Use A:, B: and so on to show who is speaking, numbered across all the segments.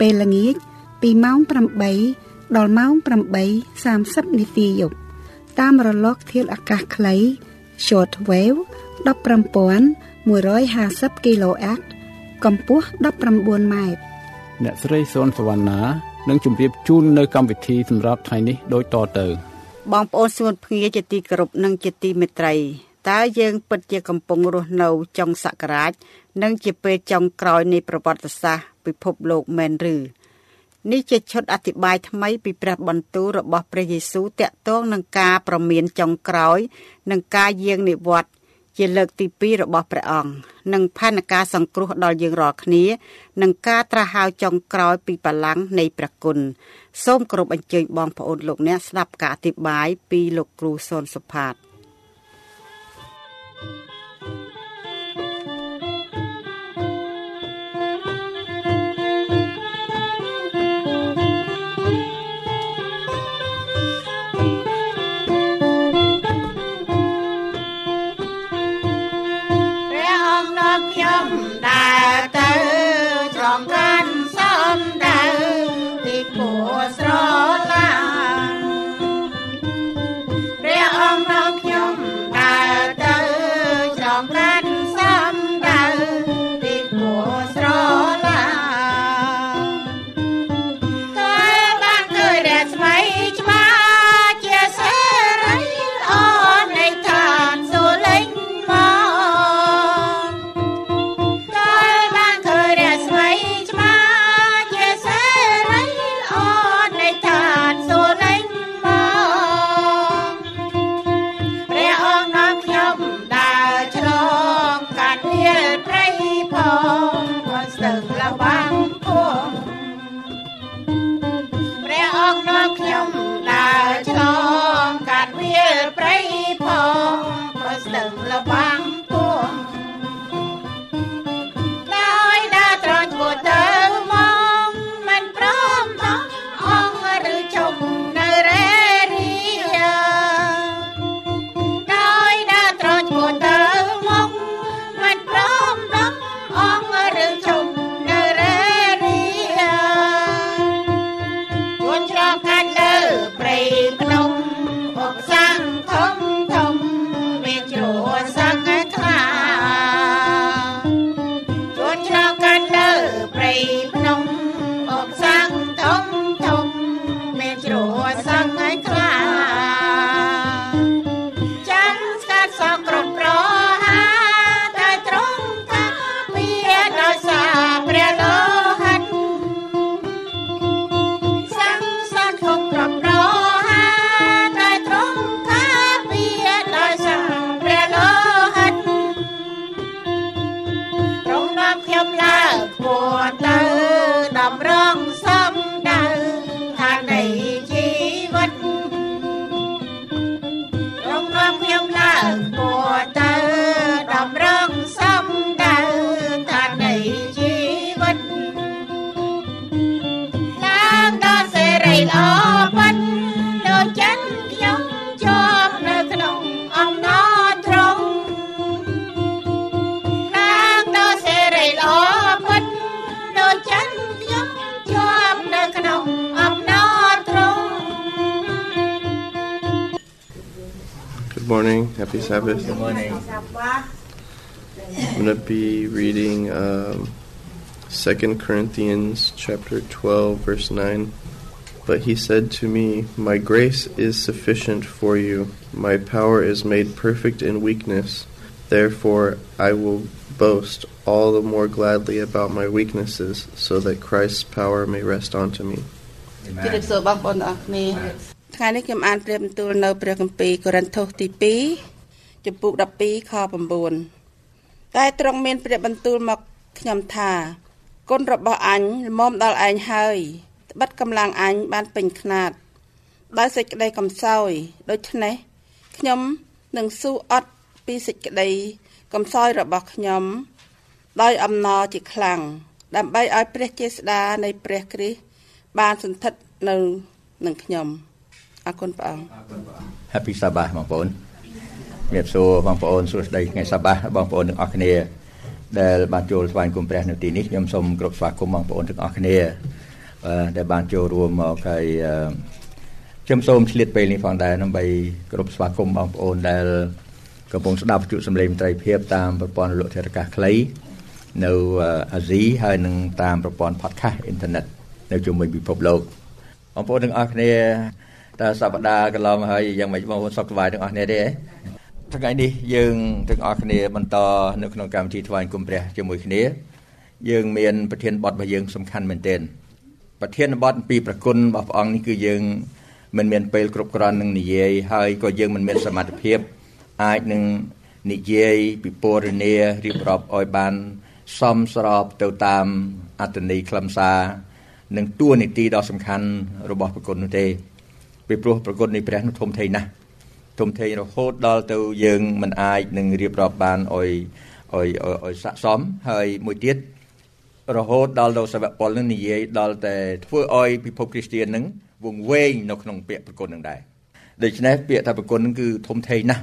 A: ពេលល្ងាចពីម៉ោង8ដល់ម៉ោង8:30នាទីយប់តាមរលកធាតុអាកាសខ្លី short wave 15150 kHz កម្ពស់19ម៉ែត្រ
B: អ្នកស្រីសុនសវណ្ណានឹងជម្រាបជូននៅកម្មវិធីសម្រាប់ថ្ងៃនេះដូចតទៅ
C: បងប្អូនសួនភ្ងាជាទីគោរពនិងជាទីមេត្រីតើយើងពិតជាកំពុងរស់នៅចុងសករាជនិងជាពេលចុងក្រោយនៃប្រវត្តិសាស្ត្រ ពិភពលោកមែនឬនេះជាឈុតអធិប្បាយថ្មីពីព្រះបន្ទូលរបស់ព្រះយេស៊ូវតាក់ទងនឹងការប្រមានចុងក្រោយនិងការយាងនិវត្តន៍ជាលើកទី2របស់ព្រះអង្គនិងផែនការសង្គ្រោះដល់យើងរាល់គ្នានិងការត្រាស់ហៅចុងក្រោយពីបលាំងនៃព្រះគុណសូមគោរពអញ្ជើញបងប្អូនលោកអ្នកស្ដាប់ការអធិប្បាយពីលោកគ្រូសុនសុផាត Bye.
D: Happy Sabbath. Good morning. I'm going to be reading um, 2 Corinthians chapter 12, verse 9. But he said to me, My grace is sufficient for you. My power is made perfect in weakness. Therefore, I will boast all the more gladly about my weaknesses, so that Christ's power may rest onto me.
C: Amen. ថ្ងៃនេះខ្ញុំអានព្រះបន្ទូលនៅព្រះគម្ពីរកូរិនថូសទី2ចំពុក12ខ9តែទ្រង់មានព្រះបន្ទូលមកខ្ញុំថា
E: គុណរបស់អញល្មមដល់ឯងហើយត្បិតកម្លាំងអញបានពេញខ្នាតដោយសេចក្តីកំសោយដូច្នេះខ្ញុំនឹងស៊ូអត់ពីសេចក្តីកំសោយរបស់ខ្ញុំ ដោយអំណរជាខ្លាំងដើម្បីឲ្យព្រះចេស្តានៃព្រះគ្រីស្ទបានសន្ធិដ្ឋនៅនឹងខ្ញុំ អរគុណព្រះអង្គ
F: Happy Sabbath បងប្អូនជំរាបសួរបងប្អូនសួស្តីថ្ងៃសប្បាសបងប្អូនទាំងអស់គ្នា ដែលបានចូលស្វែងគុំព្រះនៅទីនេះខ្ញុំសូមគោរពស្វាគមន៍បងប្អូនទាំងអស់គ្នាដែលបានចូលរួមមកហើយខ្ញុំសូមឆ្លៀតពេលនេះផងដែរដើម្បីគោរពស្វាគមន៍បងប្អូនដែលកំពុងស្ដាប់វិទ្យុសំឡេងមន្ត្រីភាពតាមប្រព័ន្ធលោកធារកាសខ្លីនៅអាស៊ីហើយនិងតាមប្រព័ន្ធ podcast អ៊ីនធឺណិតនៅជុំវិញពិភពលោកបងប្អូនទាំងអស់គ្នា តើសប្តាហ៍កន្លងហើយយ៉ាងម៉េចបងប្អូនសុខសប្បាយទាំងអស់គ្នាទេថ្ងៃនេះយើងទាំងអស់គ្នាបន្តនៅក្នុងកម្មវិធីថ្វាយគុំព្រះជាមួយគ្នា យើងមានប្រធានបទរបស់យើងសំខាន់មែនទែនប្រធានបទអំពីប្រគុណរបស់ព្រះអង្គនេះគឺយើងមិនមានពេលគ្រប់គ្រាន់នឹងនិយាយហើយក៏យើងមិនមានសមត្ថភាពអាចនឹងនិយាយពិពណ៌នារៀបរាប់ឲ្យបានសមស្របទៅតាមអត្តន័យខ្លឹមសារនិងតួនាទីដ៏សំខាន់របស់ប្រគុណនោះទេ ពីព្រោះប្រគុណនៃព្រះនោះធំធេងណាស់ធំធេងរហូតដល់ទៅយើងមិនអាចនឹងរៀបរាប់បានឲ្យឲ្យឲ្យស័កសមហើយមួយទៀតរហូតដល់ដល់សាវកពលនឹងនិយាយដល់តែធ្វើឲ្យពិភពគ្រីស្ទាននឹងវង្វេងនៅក្នុងពាក្យប្រគុណនឹងដែរដូច្នេះពាក្យថាប្រគុណនឹងគឺធំធេងណាស់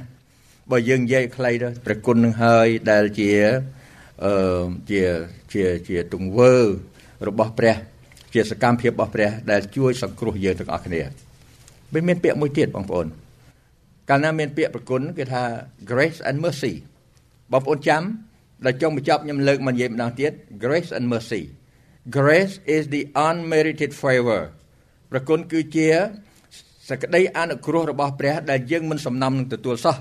F: បើយើងនិយាយខ្លីទៅប្រគុណនឹងហើយដែលជាអឺជាជាជាទង្វើរបស់ព្រះ ជាសកម្មភាពរបស់ព្រះ ដែលជួយសង្គ្រោះយើងទាំងអស់គ្នា វាមានពាក្យមួយទៀតបងប្អូន កាលណាមានពាក្យប្រគុណគឺថា grace and mercy បងប្អូនចាំដល់ចុងបញ្ចប់ខ្ញុំលើកមកនិយាយម្ដងទៀត grace and mercy grace is the unmerited favor ប្រគុណគឺជាសក្តីអនុគ្រោះរបស់ព្រះ ដែលយើងមិនសំណំនឹងទទួលសោះ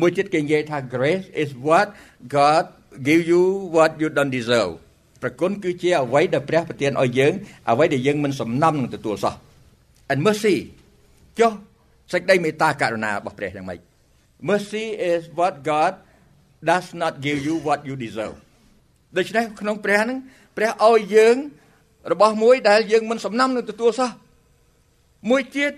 F: មួយទៀតគេនិយាយថា grace is what God give you what you don't deserve ប្រគុណគឺជាអ្វីដែលព្រះប្រទានឲ្យយើងអ្វីដែលយើងមិនសំណំនឹងទទួលសោះ and mercy ចុះសេចក្តីមេត្តាករុណារបស់ព្រះយ៉ាងម៉េច Mercy is what God does not give you what you deserve ដូច្នេះក្នុងព្រះហ្នឹងព្រះឲ្យយើងរបស់មួយដែលយើងមិនសំណំនឹងទទួលសោះមួយទៀត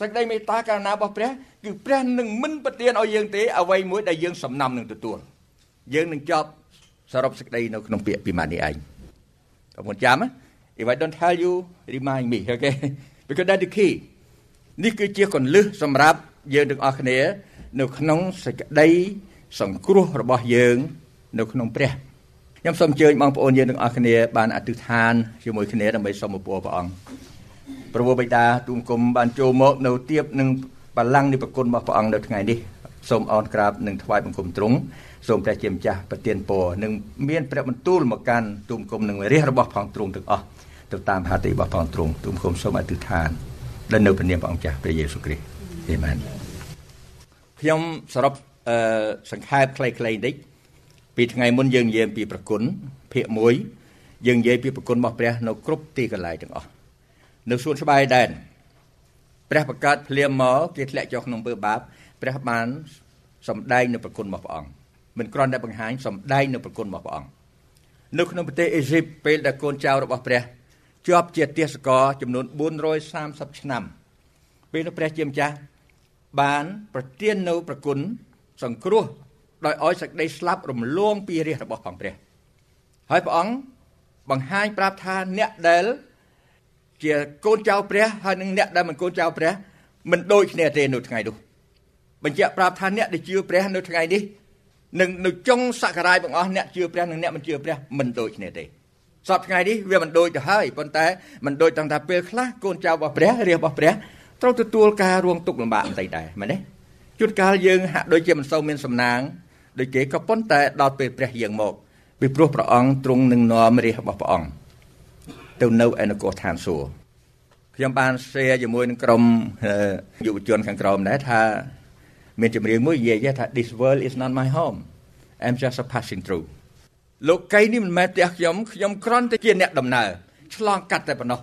F: សេចក្តីមេត្តាករុណារបស់ព្រះគឺព្រះនឹងមិនប្រទានឲ្យយើងទេអ្វីមួយដែលយើងសំណំនឹងទទួលយើងនឹងចប់សរុបសេចក្តីនៅក្នុងពាក្យពីម៉ានេះឯងបងប្អូនចាំ If I don't tell you remind me okay because that's the key នេះគឺជាកលឹះសម្រាប់យើងទាំងអស់គ្នា នៅក្នុងសេចក្តីសង្គ្រោះរបស់យើង នៅក្នុងព្រះខ្ញុំសូមអញ្ជើញបងប្អូនយើងទាំងអស់គ្នាបានអធិដ្ឋានជាមួយគ្នាដើម្បីសូមអពរព្រះអង្គព្រះវរបិតាទូមគុំបានចូលមកនៅទៀបនឹងបល្ល័ង្កនៃប្រគុណរបស់ព្រះអង្គនៅថ្ងៃនេះសូមអរក្រាបនិងថ្វាយបង្គំទ្រង់សូមព្រះជាម្ចាស់ប្រទានពរនិងមានព្រះបន្ទូលមកកាន់ទូមគុំនឹងរាជរបស់ផងទ្រង់ទាំងអស់ទៅតាមហត្ថលេខរបស់ផងទ្រង់ទូមគុំសូមអធិដ្ឋាន ដែលនៅព្រះនាមព្រះអង្គចាស់ព្រះយេស៊ូវគ្រីស្ទអេមែនខ្ញុំសរុបអឺសង្ខេបខ្លីៗបន្តិចពីថ្ងៃមុនយើងនិយាយពីប្រគុណភាគ1យើងនិយាយពីប្រគុណរបស់ព្រះនៅគ្រប់ទីកន្លែងទាំងអស់នៅសួនស្បាយដែនព្រះប្រកាសភ្លាមមកគេធ្លាក់ចុះក្នុងពើបាបព្រះបានសម្ដែងនៅប្រគុណរបស់ព្រះអង្គមិនគ្រាន់តែបង្ហាញសម្ដែងនៅប្រគុណរបស់ព្រះអង្គនៅក្នុងប្រទេសអេស៊ីបពេលដែលកូនចៅរបស់ព្រះ ជាប់ជាទេសកលចំនួន430ឆ្នាំពេលនោះព្រះជាម្ចាស់បានប្រទាននៅប្រគុណសង្គ្រោះដោយឲ្យសេចក្តីស្លាប់រំលងពីរាជរបស់ផងព្រះហើយព្រះអង្គបង្ហាញប្រាប់ថាអ្នកដែលជាកូនចៅព្រះហើយនិងអ្នកដែលមិនកូនចៅព្រះមិនដូចគ្នាទេនៅថ្ងៃនោះបញ្ជាក់ប្រាប់ថាអ្នកដែលជឿព្រះនៅថ្ងៃនេះនឹងនៅចុងសក្ការ័យបងអស់អ្នកជឿព្រះនិងអ្នកមិនជឿព្រះមិនដូចគ្នាទេ សពថ្ងៃនេះវាមិនដូចទៅហើយប៉ុន្តែមិនដូចតាំងតែពេលខ្លះកូនចៅរបស់ព្រះរាជរបស់ព្រះត្រូវទទួលការរងទុក្ខលំបាកបន្តិចដែរមែនទេជួនកាលយើងហាក់ដូចជាមិនសូវមានសំណាងដូចគេក៏ប៉ុន្តែដល់ពេលព្រះយាងមកពីព្រោះព្រះអង្គទ្រង់នឹងនាំរាជរបស់ព្រះអង្គទៅនៅឯនគរឋានសួគ៌ខ្ញុំបាន share ជាមួយនឹងក្រុមយុវជនខាងក្រោមដែរថាមានចម្រៀងមួយនិយាយថា this world is not my home i'm just a passing through លោកីនេះមិនមែនផ្ទះខ្ញុំខ្ញុំគ្រាន់តែជាអ្នកដំណើរឆ្លងកាត់តែប៉ុណ្ណោះ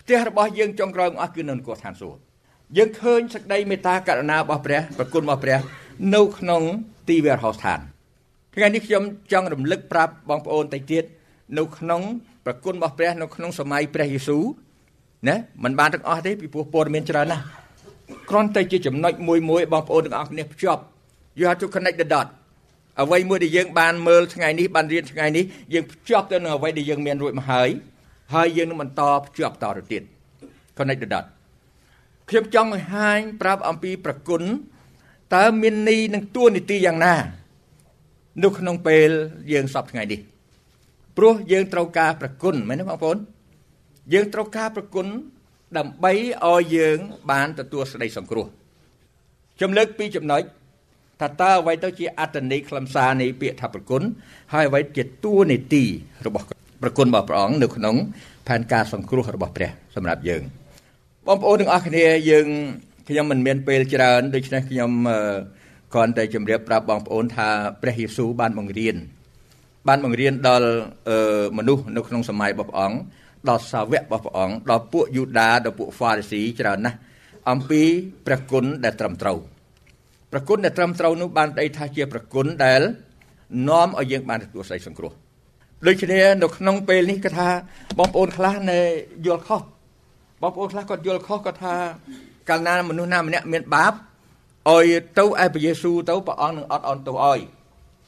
F: ផ្ទះរបស់យើងចុងក្រោយមកអស់គឺនៅនគរឋានសួគ៌យើងឃើញសេចក្តីមេត្តាករុណារបស់ព្រះប្រគុណរបស់ព្រះ នៅក្នុងទីវាលហោស្ថានថ្ងៃនេះខ្ញុំចង់រំលឹកប្រាប់បងប្អូនតិចទៀតនៅក្នុងប្រគុណរបស់ព្រះនៅក្នុងសម័យព្រះយេស៊ូវណាมันបានទាំងអស់ទេពីព្រោះព័ត៌មានច្រើនណាស់គ្រាន់តែជាចំណុចមួយមួយបងប្អូនទាំងអស់គ្នាភ្ជាប់ you have to connect the dot អ្វីមួយដែលយើងបានមើលថ្ងៃនេះបានរៀនថ្ងៃនេះយើងភ្ជាប់ទៅនឹងអ្វីដែលយើងមានរួចមកហើយហើយយើងនឹងបន្តភ្ជាប់តទៅទៀត connect the dot ខ្ញុំចង់ឲ្យហាញប្រាប់អំពីប្រគុណតើមាននីនឹងតួនាទីយ៉ាងណានៅក្នុងពេលយើងសពថ្ងៃនេះព្រោះយើងត្រូវការប្រគុណមែនទេបងប្អូនយើងត្រូវការប្រគុណដើម្បីឲ្យយើងបានទទួលសេចក្តីសង្គ្រោះខ្ញុំលើកពីចំណុច ថាតើអ្វីទៅជាអត្តន័យខ្លឹមសារនៃពាក្យថាប្រគុណហើយអ្វីជាតួនាទីរបស់ប្រគុណរបស់ព្រះអង្គនៅក្នុងផែនការសង្គ្រោះរបស់ព្រះសម្រាប់យើងបងប្អូនទាំងអស់គ្នាយើងខ្ញុំមិនមានពេលច្រើនដូច្នេះខ្ញុំគ្រាន់តែជម្រាបប្រាប់បងប្អូនថាព្រះយេស៊ូវបានបង្រៀនបានបង្រៀនដល់មនុស្សនៅក្នុងសម័យរបស់ព្រះអង្គដល់សាវករបស់ព្រះអង្គដល់ពួកយូដាដល់ពួកហ្វារីស៊ីច្រើនណាស់អំពីព្រះគុណដែលត្រឹមត្រូវ ព្រះគុណដែលត្រឹមត្រូវនោះបានដីថាជាព្រះគុណដែលនាំឲ្យយើងបានទទួលសេចក្តីសង្គ្រោះដូច្នេះនៅក្នុងពេលនេះគាត់ថាបងប្អូនខ្លះនៅយល់ខុសបងប្អូនខ្លះគាត់យល់ខុសគាត់ថាកាលណាមនុស្សណាម្នាក់មានបាបឲ្យទៅឯព្រះយេស៊ូវទៅព្រះអង្គនឹងអត់អន់ទោសឲ្យ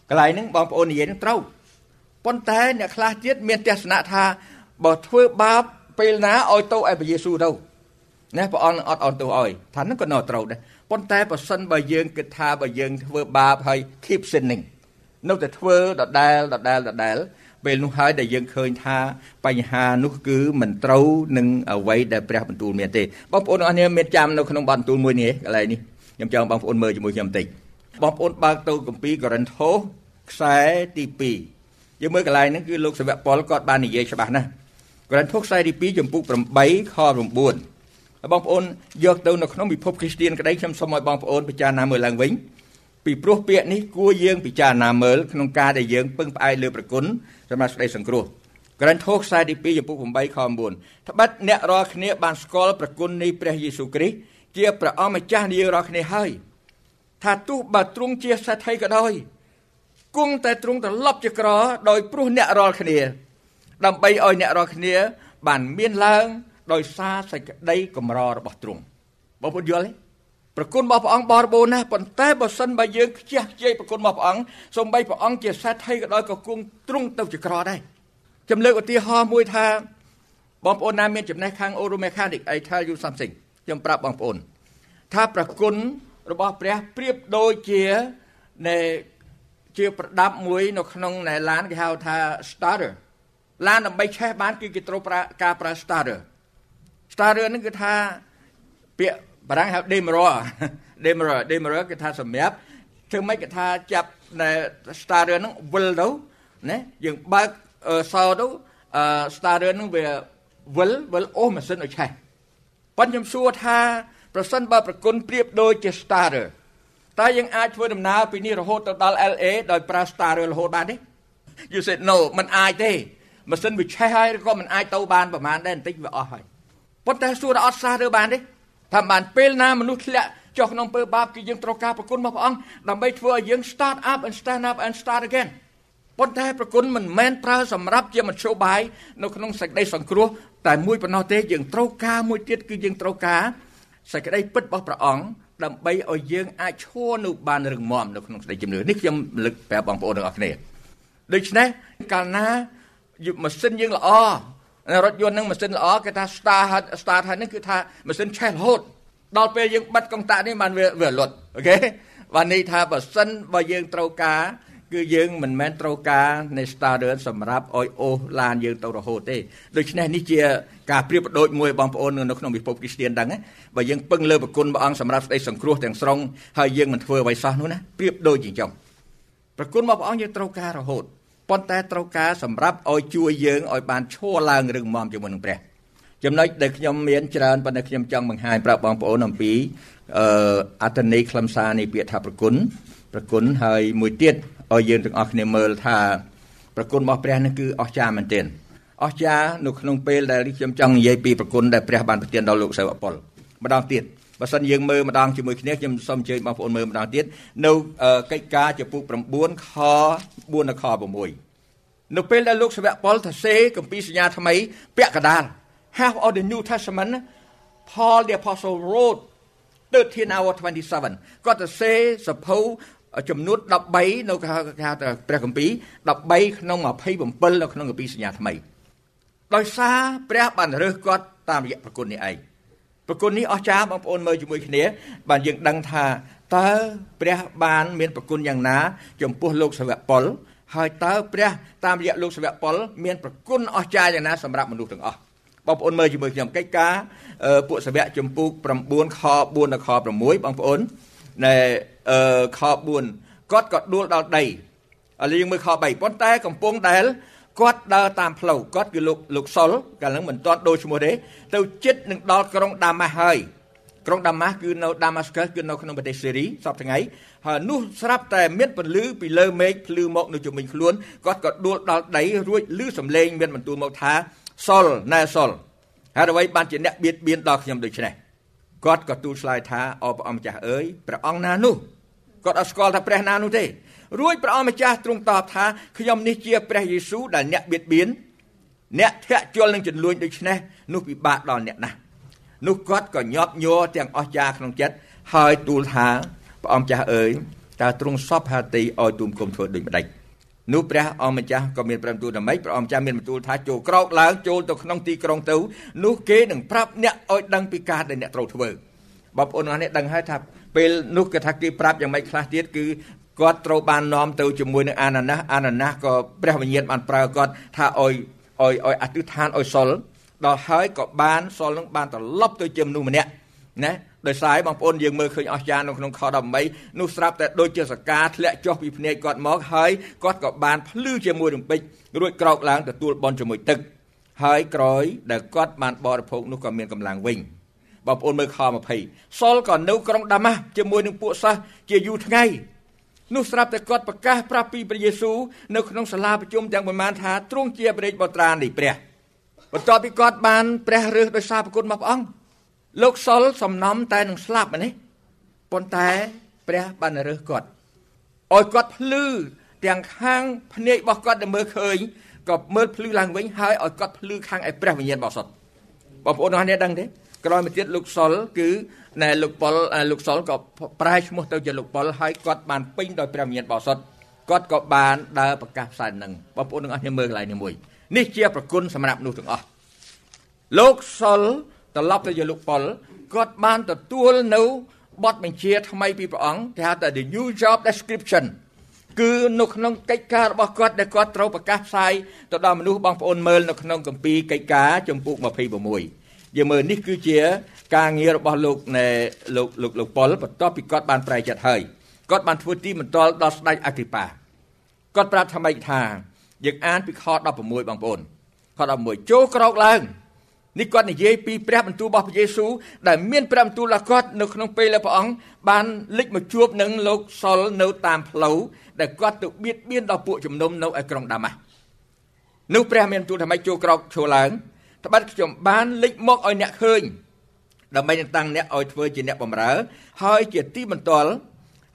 F: កន្លែងហ្នឹងបងប្អូននិយាយនឹងត្រូវប៉ុន្តែអ្នកខ្លះទៀតមានទស្សនៈថាបើធ្វើបាបពេលណាឲ្យទៅឯព្រះយេស៊ូវទៅណាព្រះអង្គនឹងអត់អន់ទោសឲ្យថាហ្នឹងក៏នៅត្រូវដែរ ប៉ុន្តែបើសិនបើយើងគិតថាបើយើងធ្វើបាបហើយ keep sinning នៅតែធ្វើដដែលដដែលដដែលពេលនោះហើយដែលយើងឃើញថាបញ្ហានោះគឺមិនត្រូវនឹងអ្វីដែលព្រះបន្ទូលមានទេបងប្អូនអរគ្នាមានចាំនៅក្នុងបន្ទូលមួយនេះកន្លែងនេះខ្ញុំចង់បងប្អូនមើលជាមួយខ្ញុំបន្តិចបងប្អូនបើកទៅគម្ពីរកូរិនថូសខ្សែទី2យើងមើលកន្លែងហ្នឹងគឺលោកសាវកប៉ុលគាត់បាននិយាយច្បាស់ណាស់កូរិនថូសខ្សែទី2ចំពុក8ខ9 បងប្អូនយកទៅនៅក្នុងពិភពគ្រីស្ទៀនក្តីខ្ញុំសូមឲ្យបងប្អូនពិចារណាមើលឡើងវិញពីព្រោះពាក្យនេះគួរយើងពិចារណាមើលក្នុងការដែលយើងពឹងផ្អែកលើប្រគុណសម្រាប់សេចក្តីសង្គ្រោះក្រានថូខ្សែទី2ចំពុក8ខ9ត្បិតអ្នករាល់គ្នាបានស្គាល់ប្រគុណនៃព្រះយេស៊ូវគ្រីស្ទជាព្រះអង្គម្ចាស់នៃយើងរាល់គ្នាហើយថាទោះបើទ្រង់ជាសេដ្ឋីក៏ដោយគង់តែទ្រង់ត្រឡប់ជាក្រដោយព្រោះអ្នករាល់គ្នា ដើម្បីឲ្យអ្នករាល់គ្នា បានមានឡើង ដោយសារសេចក្តីកម្ររបស់ទ្រង់បងប្អូនយល់ទេប្រគុណរបស់ព្រះអង្គបរិបូរណ៍ណាស់ប៉ុន្តែបើសិនបើយើងខ្ជះខ្ជាយប្រគុណរបស់ព្រះអង្គសូម្បីព្រះអង្គជាសេដ្ឋីក៏ដោយក៏គង់ទ្រង់ទៅជាក្រដែរខ្ញុំលើកឧទាហរណ៍មួយថាបងប្អូនណាមានចំណេះខាង Auto Mechanic I tell you something ខ្ញុំប្រាប់បងប្អូនថាប្រគុណរបស់ព្រះប្រៀបដូចជានៃជាប្រដាប់មួយនៅក្នុងនៃឡានគេហៅថា starter ឡានដើម្បីឆេះបានគឺគេត្រូវប្រើការប្រើ starter starter ហ្នឹងគឺថាពាក្យបារាំងហៅ demerer demerer demerer គឺថាសម្រាប់ធ្វើម៉េចគេថាចាប់នៅ starter ហ្នឹងវិលទៅណាយើងបើកសោទៅ starter ហ្នឹងវាវិលវិលអូសម៉ាស៊ីនឲ្យឆេះប៉ុន្តែខ្ញុំសួរថាប្រសិនបើប្រគុណប្រៀបដូចជា starter តើយើងអាចធ្វើដំណើរពីនេះរហូតទៅដល់ LA ដោយប្រើ starter រហូតបានទេ You said no มันអាចទេម៉ាស៊ីនវាឆេះហើយក៏มันអាចទៅបានប្រហែលដែរបន្តិចវាអស់ហើយ ប៉ុន្តែសួរដល់អត់សាសរើបានទេថាបានពេលណាមនុស្សធ្លាក់ចុះក្នុងពើបាបគឺយើងត្រូវការប្រគុណរបស់ព្រះអង្គដើម្បីធ្វើឲ្យយើង start up and stand up and start again ប៉ុន្តែប្រគុណមិនមែនប្រើសម្រាប់ជាមធ្យោបាយនៅក្នុងសេចក្តីសង្គ្រោះតែមួយប៉ុណ្ណោះទេយើងត្រូវការមួយទៀតគឺយើងត្រូវការសេចក្តីពិតរបស់ព្រះអង្គដើម្បីឲ្យយើងអាចឈរនៅបានរឹងមាំនៅក្នុងសេចក្តីជំនឿនេះខ្ញុំលើកប្រាប់បងប្អូនទាំងអស់គ្នាដូច្នេះកាលណាម៉ាស៊ីនយើងល្អ រថយន្តនឹងម៉ាស៊ីនល្អគេថា start start ហើយនឹងគឺថាម៉ាស៊ីនឆេះរហូតដល់ពេលយើងបិទកុងតាក់នេះបានវាវាលុតអូខេបាននេះថាបើសិនបើយើងត្រូវការ គឺយើងមិនមែនត្រូវការនៃ starter សម្រាប់ឲ្យអូសឡានយើងទៅរហូតទេដូច្នេះនេះជាការប្រៀបប្រដូចមួយបងប្អូននៅក្នុងពិភពគ្រីស្ទានដឹងបើយើងពឹងលើប្រគុណព្រះអង្គសម្រាប់ស្ដីសង្គ្រោះទាំងស្រុងហើយយើងមិនធ្វើអ្វីសោះនោះណាប្រៀបដូចជាចឹងប្រគុណរបស់ព្រះអង្គយើងត្រូវការរហូត ប៉ុន្តែត្រូវការសម្រាប់ឲ្យជួយយើងឲ្យបានឈរឡើងរឹងមាំជាមួយនឹងព្រះចំណុចដែលខ្ញុំមានច្រើនប៉ុន្តែខ្ញុំចង់បង្ហាញប្រាប់បងប្អូនអំពីអឺអត្តន័យខ្លឹមសារនៃពាក្យថាប្រគុណប្រគុណហើយមួយទៀតឲ្យយើងទាំងអស់គ្នាមើលថាប្រគុណរបស់ព្រះនេះគឺអស្ចារ្យមែនទែនអស្ចារ្យនៅក្នុងពេលដែលខ្ញុំចង់និយាយពីប្រគុណដែលព្រះបានប្រទានដល់លោកសាវកប៉ុលម្ដងទៀត បើសិនយើងមើលម្ដងជាមួយគ្នាខ្ញុំសូមអញ្ជើញបងប្អូនមើលម្ដងទៀតនៅកិច្ចការចំពុក9ខ4ដល់ខ6នៅពេលដែលលោកសាវកប៉ុលថាសេគម្ពីរសញ្ញាថ្មីពាក់កដាល half of the New Testament Paul the apostle wrote 13 hour 27គាត់ទៅសេសភៅចំនួន13នៅគេហៅថាព្រះគម្ពីរ13ក្នុង27នៅក្នុងគម្ពីរសញ្ញាថ្មីដោយសារព្រះបានរើសគាត់តាមរយៈប្រគុណនេះឯង ប្រគុណនេះអស្ចារ្យបងប្អូនមើលជាមួយគ្នាបានយើងដឹងថាតើព្រះបានមានប្រគុណយ៉ាងណា ចំពោះលោកសាវកប៉ុលហើយតើព្រះតាមរយៈលោកសាវកប៉ុលមានប្រគុណអស្ចារ្យយ៉ាងណាសម្រាប់មនុស្សទាំងអស់បងប្អូនមើលជាមួយខ្ញុំកិច្ចការពួកសាវកចំពុក9ខ4ដល់ខ6បងប្អូនណែខ4គាត់ក៏ដួលដល់ដីឥឡូវយើងមើលខ3ប៉ុន្តែកំពុងដែល គាត់ដើរតាមផ្លូវគាត់គឺលោកលោកសុលកាលហ្នឹងមិនទាន់ដូរឈ្មោះទេទៅចិត្តនឹងដល់ក្រុងដាម៉ាស់ហើយក្រុងដាម៉ាស់គឺនៅដាម៉ាស្កាសគឺនៅក្នុងប្រទេសសេរីសពថ្ងៃហើយនោះស្រាប់តែមានពន្លឺពីលើមេឃភ្លឺមកនៅជំនាញខ្លួនគាត់ក៏ដួលដល់ដីរួចឮសំឡេងមានបន្ទូលមកថាសុលណែសុលហើយអ្វីបានជាអ្នកបៀតបៀនដល់ខ្ញុំដូច្នេះគាត់ក៏ទូលឆ្លើយថាអរព្រះអង្គម្ចាស់អើយព្រះអង្គណានោះគាត់អត់ស្គាល់ថាព្រះណានោះទេ រួចព្រះអង្គម្ចាស់ទ្រង់តបថាខ្ញុំនេះជាព្រះយេស៊ូវដែលអ្នកបៀតបៀនអ្នកធាក់ជល់នឹងចំនួនដូច្នេះនោះពិបាកដល់អ្នកណាស់នោះគាត់ក៏ញាប់ញ័រទាំងអស់ចាក្នុងចិត្តហើយទូលថាព្រះអង្គចាស់អើយតើទ្រង់សពហាទីឲ្យទូមគុំធ្វើដូចម្ដេចនោះព្រះអង្គម្ចាស់ក៏មានព្រះបន្ទូលថាម៉េចព្រះអង្គម្ចាស់មានបន្ទូលថាចូលក្រោកឡើងចូលទៅក្នុងទីក្រុងទៅនោះគេនឹងប្រាប់អ្នកឲ្យដឹងពីការដែលអ្នកត្រូវធ្វើបងប្អូនអរនេះដឹងហើយថាពេលនោះគេថាគេប្រាប់យ៉ាងម៉េចខ្លះទៀតគឺ គាត់ត្រូវបាននាំទៅជាមួយនឹងអាណាណាស់អាណាណាស់ក៏ព្រះវិញ្ញាណបានប្រើគាត់ថាឲ្យឲ្យឲ្យអធិដ្ឋានឲ្យសុលដល់ហើយក៏បានសុលនឹងបានត្រឡប់ទៅជាមនុស្សម្នាក់ណាដោយសារបងប្អូនយើងមើលឃើញអស្ចារ្យនៅក្នុងខ18នោះស្រាប់តែដូចជាសកាធ្លាក់ចុះពីភ្នែកគាត់មកហើយគាត់ក៏បានភ្លឺជាមួយរំពេចរួចក្រោកឡើងទទួលបន់ជាមួយទឹក ហើយក្រោយដែលគាត់បានបរិភោគនោះក៏មានកម្លាំងវិញបងប្អូនមើលខ20សុលក៏នៅក្រុងដាម៉ាស់ជាមួយនឹងពួកសិស្សជាយូរថ្ងៃ នោះស្រាប់តែគាត់ប្រកាសប្រាប់ពីព្រះយេស៊ូវនៅក្នុងសាលាប្រជុំទាំងប្រមាណថាទ្រង់ជាព្រះរាជបុត្រានៃព្រះបន្ទាប់ពីគាត់បានព្រះរើសដោយសារប្រគុណរបស់ព្រះអង្គលោកសុលសំណំតែនឹងស្លាប់នេះប៉ុន្តែព្រះបានរើសគាត់ឲ្យគាត់ភ្លឺទាំងខាងភ្នែករបស់គាត់ដែលមើលឃើញក៏មើលភ្លឺឡើងវិញហើយឲ្យគាត់ភ្លឺខាងឯព្រះវិញ្ញាណបរិសុទ្ធបងប្អូនអរគ្នាដឹងទេ ក្រោយមកទៀតលោកសុលគឺណែលោកប៉ុលលោកសុលក៏ប្រែឈ្មោះទៅជាលោកប៉ុលហើយគាត់បានពេញដោយព្រះវិញ្ញាណបរិសុទ្ធគាត់ក៏បានដើរប្រកាសផ្សាយនឹងបងប្អូនទាំងអស់គ្នាមើលកន្លែងនេះមួយនេះជាប្រគុណសម្រាប់នោះទាំងអស់លោកសុលត្រឡប់ទៅជាលោកប៉ុលគាត់បានទទួលនៅបទបញ្ជាថ្មីពីព្រះអង្គគេហៅថា the new job description គឺនៅក្នុងកិច្ចការរបស់គាត់ដែលគាត់ត្រូវប្រកាសផ្សាយទៅដល់មនុស្សបងប្អូនមើលនៅក្នុងគម្ពីរកិច្ចការចំពុក26 យើងមើលនេះគឺជា ការងាររបស់លោកណែលោកលោកលោកប៉ុលបន្ទាប់ពីគាត់បានប្រែចិត្តហើយគាត់បានធ្វើទីមន្ទល់ដល់ស្ដេចអគ្គិបាគាត់ប្រាប់ថាម៉េចថាយើងអានពីខ16បងប្អូនខ16ចូលក្រោកឡើងនេះគាត់និយាយពីព្រះបន្ទូលរបស់ព្រះយេស៊ូវដែលមានព្រះបន្ទូលរបស់គាត់នៅក្នុងពេលដែលព្រះអង្គបានលេចមកជួបនឹងលោកសុលនៅតាមផ្លូវដែលគាត់ទៅបៀតបៀនដល់ពួកជំនុំនៅឯក្រុងដាម៉ាស់នោះព្រះមានបន្ទូលថាម៉េចចូលក្រោកឈរឡើង ត្បិតខ្ញុំបានលេចមកឲ្យអ្នកឃើញដើម្បីនឹងតាំងអ្នកឲ្យធ្វើជាអ្នកបម្រើ ហើយជាទីបន្ទាល់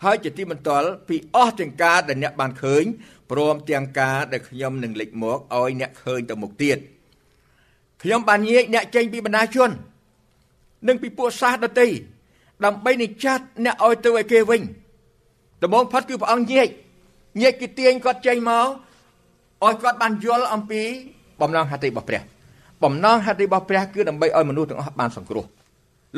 F: ហើយជាទីបន្ទាល់ពីអស់ទាំងការដែលអ្នកបានឃើញព្រមទាំងការដែលខ្ញុំនឹងលេចមកឲ្យអ្នកឃើញទៅមុខទៀតខ្ញុំបានញែកអ្នកចេញពីបណ្ដាជន និងពីពួកសាសដតីដើម្បីនឹងចាត់អ្នកឲ្យទៅឲ្យគេវិញដំបងផុតគឺព្រះអង្គញែកញែកគឺទាញគាត់ចេញមកឲ្យគាត់បានយល់អំពីបំណងហត្ថិរបស់ព្រះ បំណងហត្ថិរបស់ព្រះគឺដើម្បីឲ្យមនុស្សទាំងអស់បានសង្គ្រោះ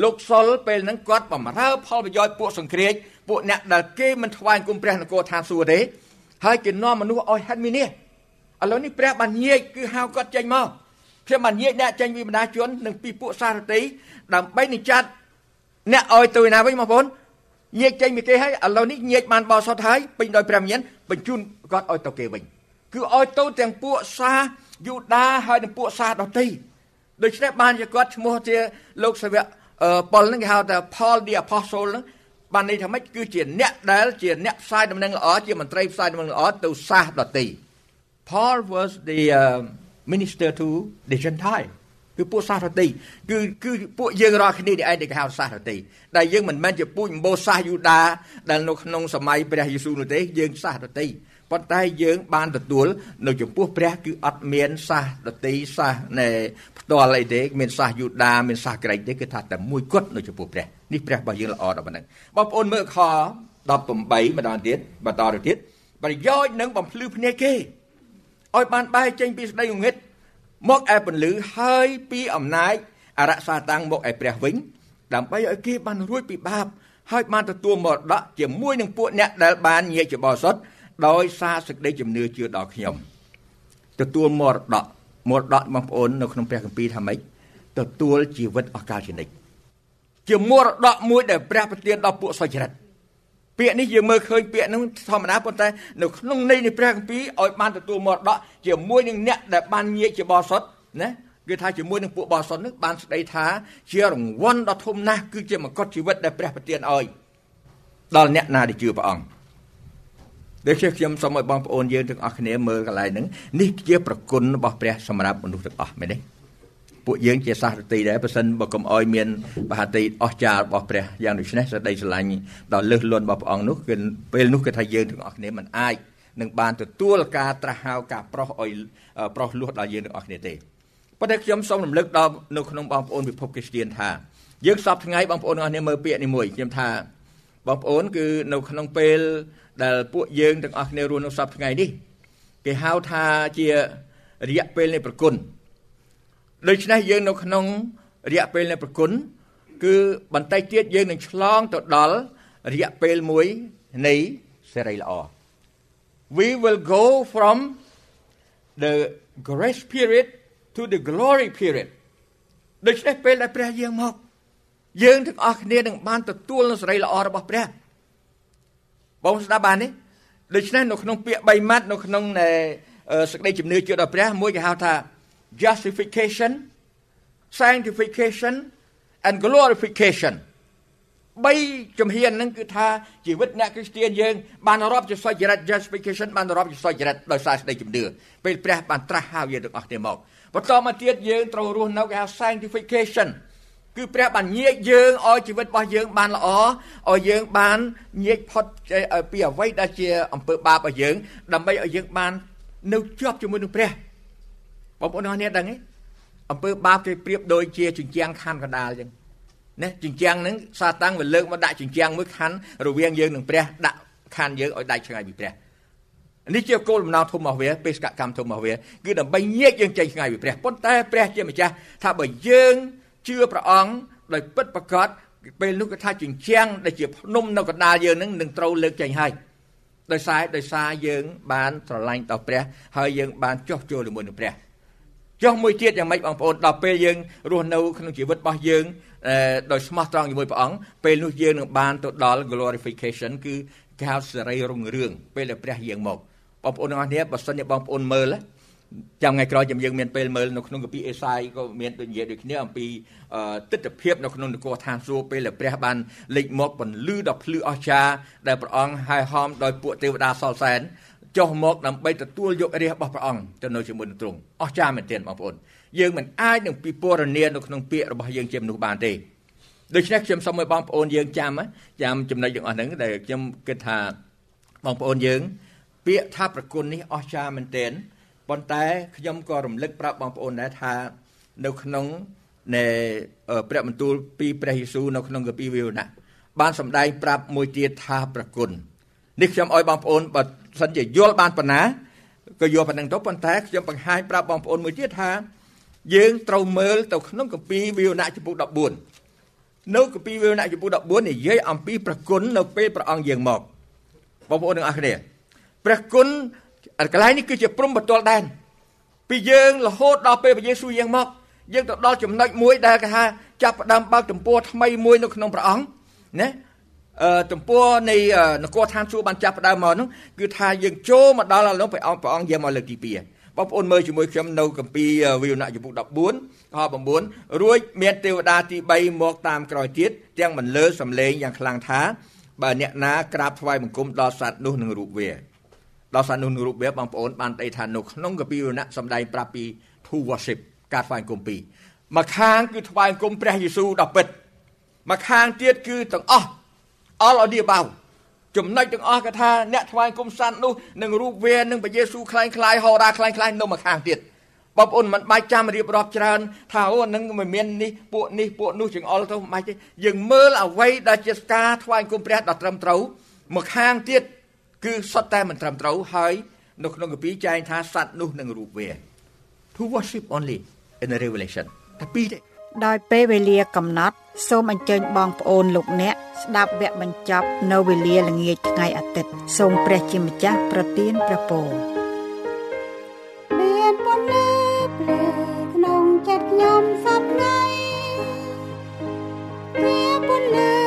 F: លោកសុលពេលហ្នឹងគាត់បំរើផលប្រយោជន៍ពួកសង្គ្រាចពួកអ្នកដែលគេមិនថ្វាយគុំព្រះនគរឋានសួគ៌ទេហើយគេនាំមនុស្សឲ្យហិតមីនេះឥឡូវនេះព្រះបានញែកគឺហៅគាត់ចេញមកខ្ញុំបានញែកអ្នកចេញពីបណ្ដាជននិងពីពួកសារតីដើម្បីនឹងចាត់អ្នកឲ្យទៅណាវិញបងប្អូនញែកចេញពីគេហើយឥឡូវនេះញែកបានបោសុតហើយពេញដោយព្រះមានបញ្ជូនគាត់ឲ្យទៅគេវិញ គឺឲ្យទៅទាំងពួកសាយូដាហើយនិងពួកសាដតីដូច្នេះបានជាគាត់ឈ្មោះជាលោកសាវកប៉ុលហ្នឹងគេហៅថា Paul the Apostle ហ្នឹងបានន័យថាម៉េចគឺជាអ្នកដែលជាអ្នកផ្សាយដំណឹងល្អជាមន្ត្រីផ្សាយដំណឹងល្អទៅសាសដទៃ Paul was the uh, minister to the Gentile គឺពួកសាសដទៃគឺគឺពួកយើងរាល់គ្នានេះឯងដែលគេហៅសាសដទៃដែលយើងមិនមែនជាពូជម្បូរសាសយូដាដែលនៅក្នុងសម័យព្រះយេស៊ូវនោះទេយើងសាសដទៃព ប៉ុន្តែយើងបានទទួលនៅចំពោះព្រះគឺអត់មានសាសដតីសាសនៃផ្ទាល់អីទេមានសាសយូដាមានសាសក្រិចទេគឺថាតែមួយគត់នៅចំពោះព្រះនេះព្រះរបស់យើងល្អដល់ប៉ុណ្ណឹងបងប្អូនមើលខ18ម្ដងទៀតបន្តទៅទៀតប្រយោជន៍នឹងបំភ្លឺភ្នែកគេឲ្យបានបែកចេញពីស្ដីងងឹតមកឯពន្លឺហើយពីអំណាចអរសាតាំងមកឯព្រះវិញដើម្បីឲ្យគេបានរួចពីបាបហើយបានទទួលមរតកជាមួយនឹងពួកអ្នកដែលបានញាជាបរិសុទ្ធ ដោយសារសេចក្តីជំនឿជឿដល់ខ្ញុំទទួលមរតកមរតកបងប្អូននៅក្នុងព្រះគម្ពីរថាម៉េចទទួលជីវិតអកាលជានិច្ចជាមរតកមួយដែលព្រះប្រទានដល់ពួកសុចរិតពាក្យនេះយើងមើលឃើញពាក្យហ្នឹងធម្មតាប៉ុន្តែនៅក្នុងន័យនៃព្រះគម្ពីរឲ្យបានទទួលមរតកជាមួយនឹងអ្នកដែលបានញាជាបរិសុទ្ធណាគឺថាជាមួយនឹងពួកបរិសុទ្ធនឹងបានស្ដីថាជារង្វាន់ដ៏ធំណាស់គឺជាមកុដជីវិតដែលព្រះប្រទានឲ្យដល់អ្នកណាដែលជឿព្រះអង្គ ដូច្នេះខ្ញុំសូមឲ្យបងប្អូនយើងទាំងអស់គ្នាមើលកន្លែងហ្នឹងនេះជាប្រគុណរបស់ព្រះសម្រាប់មនុស្សទាំងអស់មែនទេពួកយើងជាសាសរតីដែរបើសិនបើកុំអោយមានបហតីអស្ចារ្យរបស់ព្រះយ៉ាងដូចនេះសេចក្តីស្រឡាញ់ដល់លើសលន់របស់ព្រះអង្គនោះគឺពេលនោះគឺថាយើងទាំងអស់គ្នាមិនអាចនឹងបានទទួលការត្រាស់ហៅការប្រោះអោយប្រោះលួសដល់យើងទាំងអស់គ្នាទេប៉ុន្តែខ្ញុំសូមរំលឹកដល់នៅក្នុងបងប្អូនពិភពគ្រីស្ទានថាយើងសពថ្ងៃបងប្អូនទាំងអស់គ្នាមើលពាក្យនេះមួយខ្ញុំថាបងប្អូនគឺនៅក្នុងពេល ដែលពួកយើងទាំងអស់គ្នារស់នៅសពថ្ងៃនេះគេហៅថាជារយៈពេលនៃប្រគុណដូច្នេះយើងនៅក្នុងរយៈពេលនៃប្រគុណគឺបន្តិចទៀតយើងនឹងឆ្លងទៅដល់រយៈពេលមួយនៃសេរីល្អ We will go from the grace period to the glory period ដូច្នេះពេលដែលព្រះយាងមកយើងទាំងអស់គ្នានឹងបានទទួលនូវសេរីល្អរបស់ព្រះ បងស្ដាប់បានទេដូច្នេះនៅក្នុងពាក្យ3ម៉ាត់នៅក្នុងសេចក្តីជំនឿជឿដល់ព្រះមួយគេហៅថា justification sanctification and glorification បីជំហានហ្នឹងគឺថាជីវិតអ្នកគ្រីស្ទានយើងបានរាប់ជាសុចរិត justification បានរាប់ជាសុចរិតដោយសារសេចក្តីជំនឿពេលព្រះបានត្រាស់ហៅយើងទាំងអស់គ្នាមកបន្តមកទៀតយើងត្រូវរស់នៅគេហៅ sanctification គឺព្រះបានញែកយើងឲ្យជីវិតរបស់យើងបានល្អឲ្យយើងបានញែកផុតពីអ្វីដែលជាអំពើបាបឲ្យយើង ដើម្បីឲ្យយើងបាន នៅជាប់ជាមួយនឹងព្រះបងប្អូនអរគ្នាដឹងទេអំពើបាបគេប្រៀបដូចជាជញ្ជាំងខណ្ឌកណ្ដាលអញ្ចឹងណាជញ្ជាំងហ្នឹងសាតាំងវាលើកមកដាក់ជញ្ជាំងមួយខណ្ឌរវាងយើងនិងព្រះដាក់ខណ្ឌយើងឲ្យដាច់ឆ្ងាយពីព្រះនេះជាគោលបំណងធំរបស់វាបេសកកម្មធំរបស់វាគឺដើម្បីញែកយើងចេញឆ្ងាយពីព្រះប៉ុន្តែព្រះជាម្ចាស់ថាបើយើង ជឿព្រះអង្គដោយពិតប្រកបពេលនោះគឺថាជញ្ជាំងដែលជាភ្នំនៅកណ្ដាលយើងនឹងនឹងត្រូវលើកចេញហើយដោយសារដោយសារយើងបានស្រឡាញ់ដល់ព្រះហើយយើងបានចោះចូលជាមួយនឹងព្រះចុះមួយទៀតយ៉ាងម៉េចបងប្អូនដល់ពេលយើងរស់នៅក្នុងជីវិតរបស់យើងដោយស្មោះត្រង់ជាមួយព្រះអង្គពេលនោះយើងនឹងបានទៅដល់ glorification គឺគេហៅសេរីរុងរឿងពេលដែលព្រះយាងមកបងប្អូនទាំងអស់គ្នាបើសិនជាបងប្អូនមើល ចាំថ្ងៃក្រោយយើងមានពេលមើលនៅក្នុងកាពីអេសាយក៏មានដូចនិយាយដូចគ្នាអំពីទស្សនភាពនៅក្នុងនគរឋានសួគ៌ពេលដែលព្រះបានលេចមកពន្លឺដ៏ភ្លឺអស្ចារ្យដែលព្រះអង្គហែហោមដោយពួកទេវតាសលសែនចុះមកដើម្បីទទួលយករាជរបស់ព្រះអង្គទៅនៅជាមួយនឹងទ្រង់អស្ចារ្យមែនទែនបងប្អូនយើងមិនអាចនឹងពិពណ៌នានៅក្នុងពាក្យរបស់យើងជាមនុស្សបានទេដូច្នេះខ្ញុំសូមឲ្យបងប្អូនយើងចាំចាំចំណុចទាំងអស់ហ្នឹងដែលខ្ញុំគិតថាបងប្អូនយើង ពាក្យថាប្រគុណនេះអស្ចារ្យមែនទែន ប៉ុន្តែខ្ញុំក៏រំលឹកប្រាប់បងប្អូនដែរថានៅក្នុងនៃព្រះបន្ទូលពីព្រះយេស៊ូវនៅក្នុងកាពីវិវណៈបានសម្ដែងប្រាប់មួយទៀតថាប្រគុណនេះខ្ញុំឲ្យបងប្អូនបើសិនជាយល់បានប៉ុណ្ណាក៏យល់ប៉ុណ្ណឹងទៅប៉ុន្តែខ្ញុំបង្ហាញប្រាប់បងប្អូនមួយទៀតថាយើងត្រូវមើលទៅក្នុងកាពីវិវណៈចំពុ14នៅកាពីវិវណៈចំពុ14និយាយអំពីប្រគុណនៅពេលព្រះអង្គយាងមកបងប្អូនទាំងអស់គ្នាព្រះគុណ កន្លែងនេះគឺជាព្រំបន្ទាល់ដែនពីយើងរហូតដល់ពេលព្រះយេស៊ូវយាងមកយើងទៅដល់ចំណុចមួយដែលគេថាចាប់ផ្ដើមបើកទំព័រថ្មីមួយនៅក្នុងព្រះអង្គណាអឺទំព័រនៃនគរឋានសួគ៌បានចាប់ផ្ដើមមកនោះគឺថាយើងចូលមកដល់ឥឡូវព្រះអង្គព្រះអង្គយាងមកលើកទី2បងប្អូនមើលជាមួយខ្ញុំនៅកម្ពីវិវណៈចំពុក14ខ9រួចមានទេវតាទី3មកតាមក្រោយទៀតទាំងមិនលើសំឡេងយ៉ាងខ្លាំងថាបើអ្នកណាក្រាបថ្វាយបង្គំដល់សត្វនោះនឹងរូបវា ដល់សត្វនោះនឹងរូបវាបងប្អូនបានដីថានៅក្នុងកម្ពីវិវណៈសំដែងប្រាប់ពី to worship ការថ្វាយបង្គំពីរមកខាងគឺថ្វាយបង្គំព្រះយេស៊ូវដល់ពិតមកខាងទៀតគឺទាំងអស់ all of the above ចំណុចទាំងអស់គឺថាអ្នកថ្វាយគុំស័ន្តិនោះនឹងរូបវានឹងព្រះយេស៊ូវคล้ายคล้ายហោរាคล้ายคล้ายនៅម្ខាងទៀតបងប្អូនមិនបាច់ចាំរៀបរាប់ច្រើនថាអូនឹងមិនមាននេះពួកនេះពួកនោះចង្អុលទៅមិនបាច់ទេយើងមើលអ្វីដែលជាការថ្វាយគុំព្រះដ៏ត្រឹមត្រូវម្ខាងទៀត គឺសុទ្ធតែមិនត្រឹមត្រូវហើយនៅក្នុងកាពីចែងថាសត្វនោះនឹងរូបវា to worship only in the revelation តែពីរទេ
C: ដោយពេលវេលាកំណត់ សូមអញ្ជើញបងប្អូនលោកអ្នក ស្ដាប់វគ្គបញ្ចប់នៅវេលាល្ងាចថ្ងៃអាទិត្យសូមព្រះជាម្ចាស់ប្រទានព្រះពរ
A: មានពន្លឺភ្លើក្នុងចិត្តខ្ញុំសពថ្ងៃវាពន្លឺ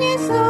A: ព្